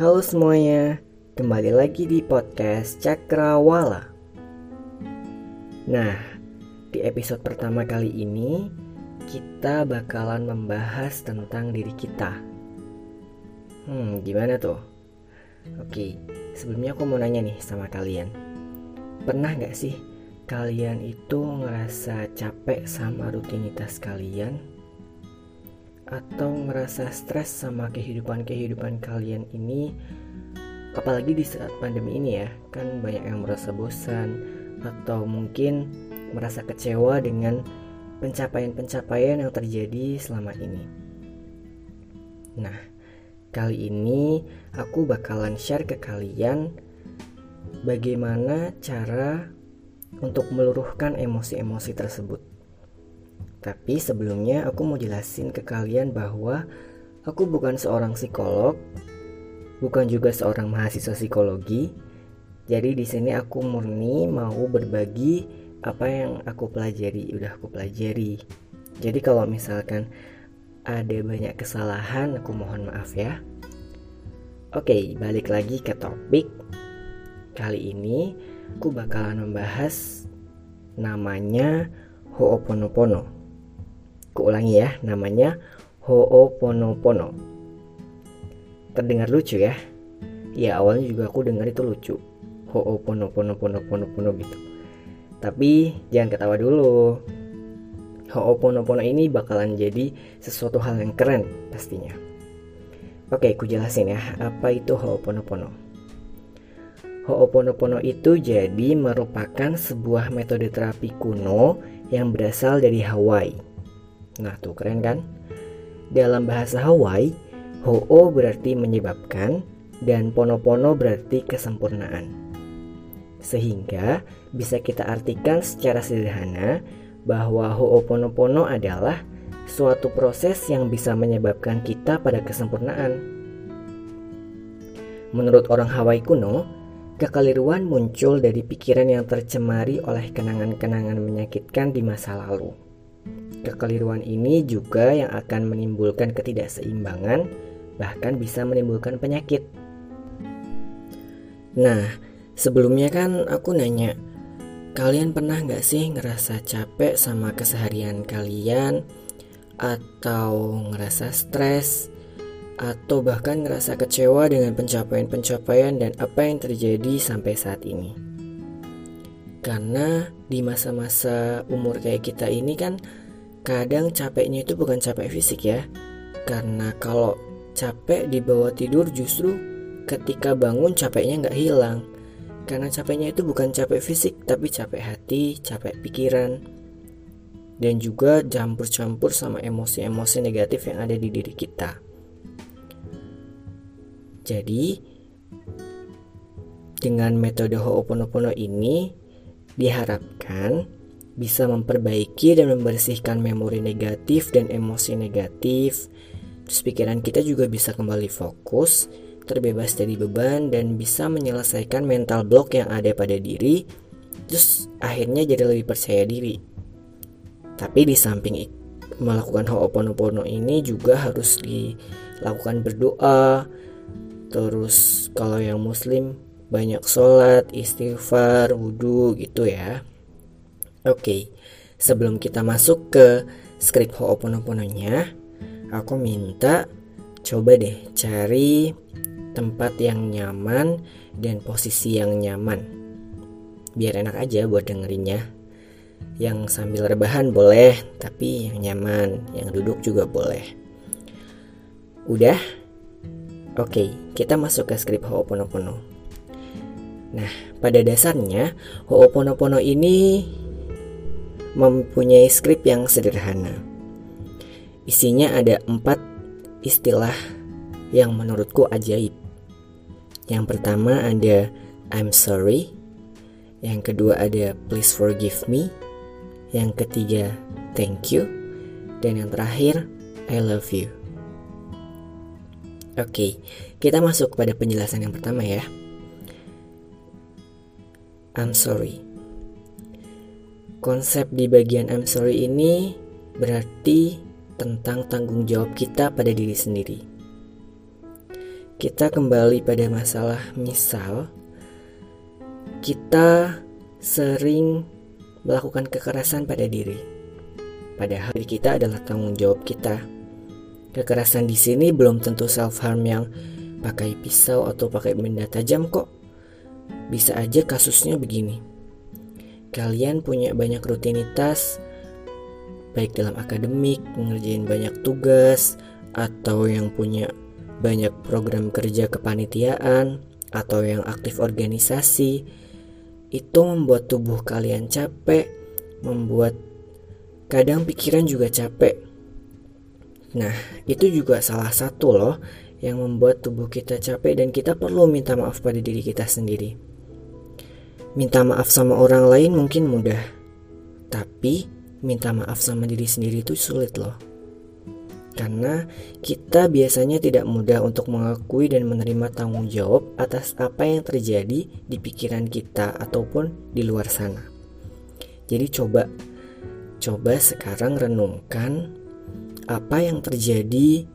Halo semuanya, kembali lagi di podcast Cakrawala. Nah, di episode pertama kali ini kita bakalan membahas tentang diri kita. Hmm, gimana tuh? Oke, sebelumnya aku mau nanya nih sama kalian. Pernah gak sih kalian itu ngerasa capek sama rutinitas kalian? Atau merasa stres sama kehidupan-kehidupan kalian ini apalagi di saat pandemi ini ya kan banyak yang merasa bosan atau mungkin merasa kecewa dengan pencapaian-pencapaian yang terjadi selama ini. Nah kali ini aku bakalan share ke kalian bagaimana cara untuk meluruhkan emosi-emosi tersebut tapi sebelumnya aku mau jelasin ke kalian bahwa aku bukan seorang psikolog, bukan juga seorang mahasiswa psikologi. Jadi di sini aku murni mau berbagi apa yang aku pelajari, udah aku pelajari. Jadi kalau misalkan ada banyak kesalahan, aku mohon maaf ya. Oke, balik lagi ke topik. Kali ini aku bakalan membahas namanya Ho'oponopono. Kuulangi ya, namanya Ho'oponopono. Terdengar lucu ya? Ya awalnya juga aku dengar itu lucu. Ho'oponopono pono pono pono gitu. Tapi jangan ketawa dulu. Ho'oponopono ini bakalan jadi sesuatu hal yang keren pastinya. Oke, aku jelasin ya, apa itu Ho'oponopono. Ho'oponopono itu jadi merupakan sebuah metode terapi kuno yang berasal dari Hawaii Nah tuh keren kan? Dalam bahasa Hawaii, Ho'o berarti menyebabkan dan Ponopono berarti kesempurnaan. Sehingga bisa kita artikan secara sederhana bahwa Ho'oponopono adalah suatu proses yang bisa menyebabkan kita pada kesempurnaan. Menurut orang Hawaii kuno, kekeliruan muncul dari pikiran yang tercemari oleh kenangan-kenangan menyakitkan di masa lalu. Kekeliruan ini juga yang akan menimbulkan ketidakseimbangan, bahkan bisa menimbulkan penyakit. Nah, sebelumnya kan aku nanya, kalian pernah nggak sih ngerasa capek sama keseharian kalian, atau ngerasa stres, atau bahkan ngerasa kecewa dengan pencapaian-pencapaian dan apa yang terjadi sampai saat ini? Karena di masa-masa umur kayak kita ini kan Kadang capeknya itu bukan capek fisik ya, karena kalau capek di bawah tidur justru ketika bangun capeknya nggak hilang. Karena capeknya itu bukan capek fisik, tapi capek hati, capek pikiran, dan juga campur-campur sama emosi-emosi negatif yang ada di diri kita. Jadi, dengan metode Ho'oponopono ini diharapkan bisa memperbaiki dan membersihkan memori negatif dan emosi negatif. Terus pikiran kita juga bisa kembali fokus, terbebas dari beban dan bisa menyelesaikan mental block yang ada pada diri. Terus akhirnya jadi lebih percaya diri. Tapi di samping melakukan Ho'oponopono ini juga harus dilakukan berdoa. Terus kalau yang muslim banyak sholat, istighfar, wudhu gitu ya. Oke, sebelum kita masuk ke skrip Ho'oponopono-nya, aku minta coba deh cari tempat yang nyaman dan posisi yang nyaman. Biar enak aja buat dengerinnya. Yang sambil rebahan boleh, tapi yang nyaman, yang duduk juga boleh. Udah? Oke, kita masuk ke skrip Ho'oponopono. Nah, pada dasarnya Ho'oponopono ini mempunyai skrip yang sederhana. Isinya ada empat istilah yang menurutku ajaib. Yang pertama ada I'm sorry, yang kedua ada please forgive me, yang ketiga thank you, dan yang terakhir I love you. Oke, kita masuk pada penjelasan yang pertama ya. I'm sorry. Konsep di bagian I'm sorry ini berarti tentang tanggung jawab kita pada diri sendiri. kita kembali pada masalah misal kita sering melakukan kekerasan pada diri. Padahal diri kita adalah tanggung jawab kita. Kekerasan di sini belum tentu self harm yang pakai pisau atau pakai benda tajam kok. Bisa aja kasusnya begini. Kalian punya banyak rutinitas baik dalam akademik, mengerjain banyak tugas, atau yang punya banyak program kerja kepanitiaan, atau yang aktif organisasi, itu membuat tubuh kalian capek, membuat kadang pikiran juga capek. Nah, itu juga salah satu loh yang membuat tubuh kita capek dan kita perlu minta maaf pada diri kita sendiri. Minta maaf sama orang lain mungkin mudah, tapi minta maaf sama diri sendiri itu sulit loh. Karena kita biasanya tidak mudah untuk mengakui dan menerima tanggung jawab atas apa yang terjadi di pikiran kita ataupun di luar sana. Jadi coba coba sekarang renungkan apa yang terjadi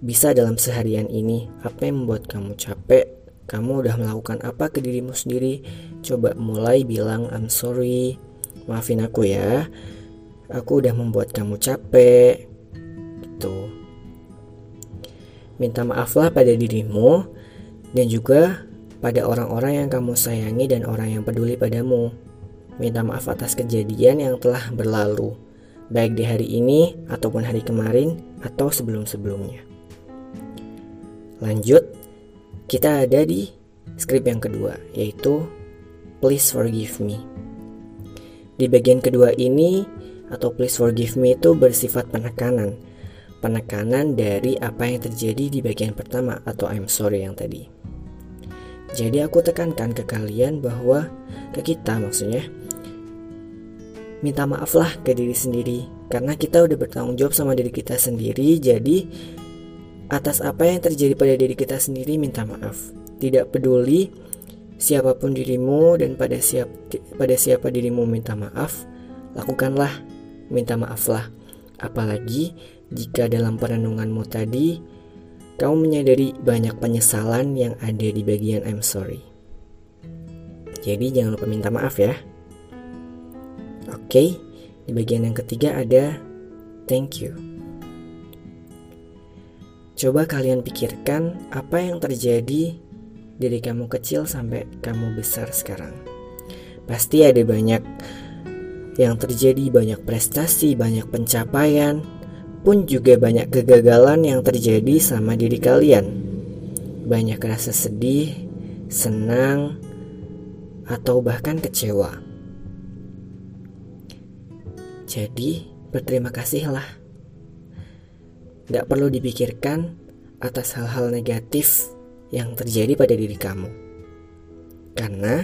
bisa dalam seharian ini, apa yang membuat kamu capek, kamu udah melakukan apa ke dirimu sendiri. Coba mulai bilang I'm sorry, maafin aku ya. Aku udah membuat kamu capek. Gitu. Minta maaflah pada dirimu dan juga pada orang-orang yang kamu sayangi dan orang yang peduli padamu. Minta maaf atas kejadian yang telah berlalu baik di hari ini ataupun hari kemarin atau sebelum-sebelumnya lanjut kita ada di skrip yang kedua yaitu please forgive me di bagian kedua ini atau please forgive me itu bersifat penekanan. Penekanan dari apa yang terjadi di bagian pertama atau I'm sorry yang tadi. Jadi aku tekankan ke kalian bahwa ke kita maksudnya minta maaflah ke diri sendiri karena kita udah bertanggung jawab sama diri kita sendiri jadi atas apa yang terjadi pada diri kita sendiri minta maaf tidak peduli siapa pun dirimu dan pada siap pada siapa dirimu minta maaf lakukanlah minta maaflah. Apalagi jika dalam perenunganmu tadi kamu menyadari banyak penyesalan yang ada di bagian I'm sorry. Jadi jangan lupa minta maaf ya. Oke, di bagian yang ketiga ada thank you. Coba kalian pikirkan apa yang terjadi dari kamu kecil sampai kamu besar sekarang. Pasti ada banyak yang terjadi banyak prestasi, banyak pencapaian, pun juga banyak kegagalan yang terjadi sama diri kalian. Banyak rasa sedih, senang, atau bahkan kecewa. Jadi, berterima kasihlah. Gak perlu dipikirkan atas hal-hal negatif yang terjadi pada diri kamu. Karena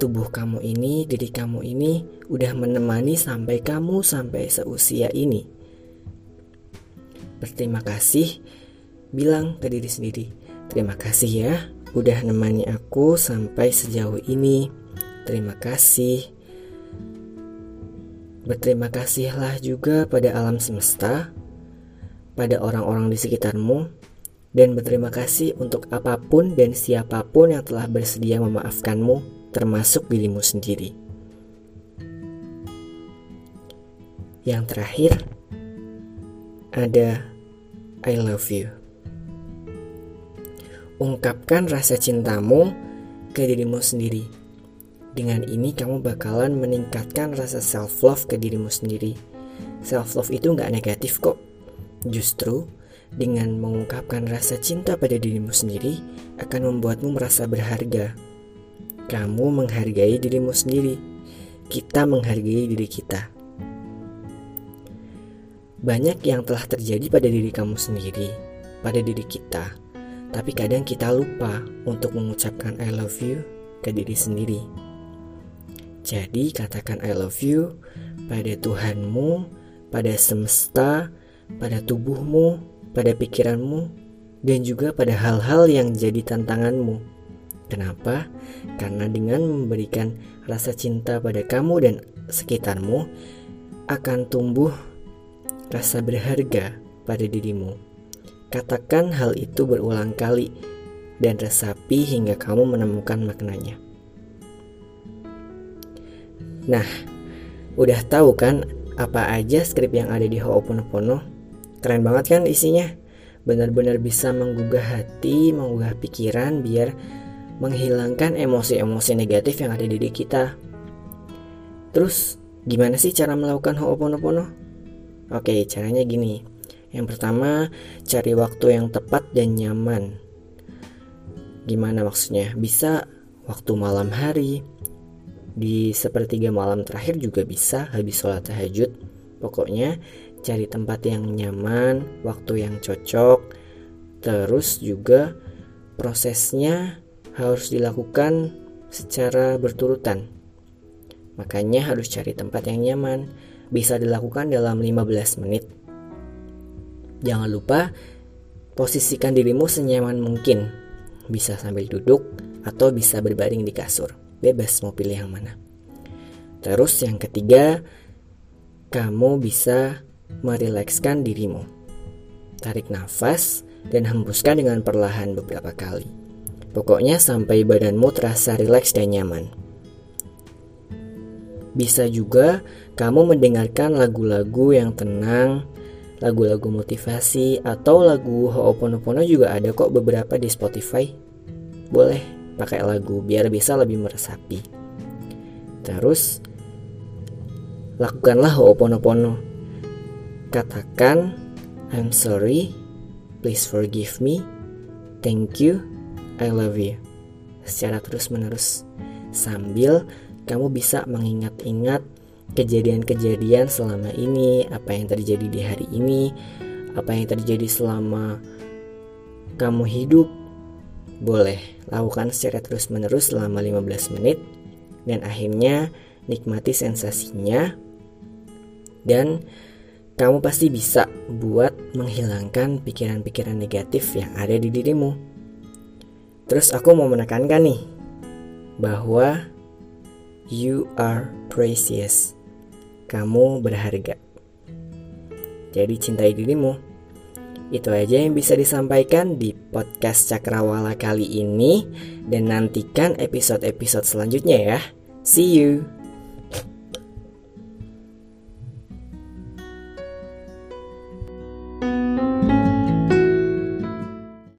tubuh kamu ini, diri kamu ini udah menemani sampai kamu sampai seusia ini. Berterima kasih, bilang ke diri sendiri. Terima kasih ya, udah nemani aku sampai sejauh ini. Terima kasih. Berterima kasihlah juga pada alam semesta, pada orang-orang di sekitarmu, dan berterima kasih untuk apa pun dan siapa pun yang telah bersedia memaafkanmu termasuk dirimu sendiri. Yang terakhir ada I love you. Ungkapkan rasa cintamu ke dirimu sendiri. Dengan ini kamu bakalan meningkatkan rasa self love ke dirimu sendiri. Self love itu nggak negatif kok. Justru dengan mengungkapkan rasa cinta pada dirimu sendiri akan membuatmu merasa berharga kamu menghargai dirimu sendiri. Kita menghargai diri kita. Banyak yang telah terjadi pada diri kamu sendiri, pada diri kita, tapi kadang kita lupa untuk mengucapkan "I love you" ke diri sendiri. Jadi, katakan "I love you" pada Tuhanmu, pada semesta, pada tubuhmu, pada pikiranmu, dan juga pada hal-hal yang jadi tantanganmu Kenapa? Karena dengan memberikan rasa cinta pada kamu dan sekitarmu akan tumbuh rasa berharga pada dirimu. Katakan hal itu berulang kali dan resapi hingga kamu menemukan maknanya. Nah, udah tahu kan apa aja skrip yang ada di Ho'oponopono? Keren banget kan isinya? Benar-benar bisa menggugah hati, menggugah pikiran biar menghilangkan emosi-emosi negatif yang ada di diri kita. Terus, gimana sih cara melakukan Ho'oponopono? Oke, caranya gini. Yang pertama, cari waktu yang tepat dan nyaman. Gimana maksudnya? Bisa waktu malam hari, di sepertiga malam terakhir juga bisa habis sholat tahajud. Pokoknya cari tempat yang nyaman, waktu yang cocok, terus juga prosesnya harus dilakukan secara berturutan. Makanya harus cari tempat yang nyaman, bisa dilakukan dalam 15 menit. Jangan lupa posisikan dirimu senyaman mungkin. Bisa sambil duduk atau bisa berbaring di kasur. Bebas mau pilih yang mana. Terus yang ketiga, kamu bisa merilekskan dirimu. Tarik nafas dan hembuskan dengan perlahan beberapa kali. Pokoknya sampai badanmu terasa rileks dan nyaman. Bisa juga kamu mendengarkan lagu-lagu yang tenang, lagu-lagu motivasi, atau lagu Ho'oponopono juga ada kok beberapa di Spotify. Boleh pakai lagu biar bisa lebih meresapi. Terus, lakukanlah Ho'oponopono. Katakan, I'm sorry, please forgive me, thank you, I love you secara terus-menerus sambil kamu bisa mengingat-ingat kejadian-kejadian selama ini, apa yang terjadi di hari ini, apa yang terjadi selama kamu hidup. Boleh lakukan secara terus-menerus selama 15 menit dan akhirnya nikmati sensasinya dan kamu pasti bisa buat menghilangkan pikiran-pikiran negatif yang ada di dirimu. Terus aku mau menekankan nih bahwa you are precious. Kamu berharga. Jadi cintai dirimu. Itu aja yang bisa disampaikan di podcast Cakrawala kali ini dan nantikan episode-episode selanjutnya ya. See you.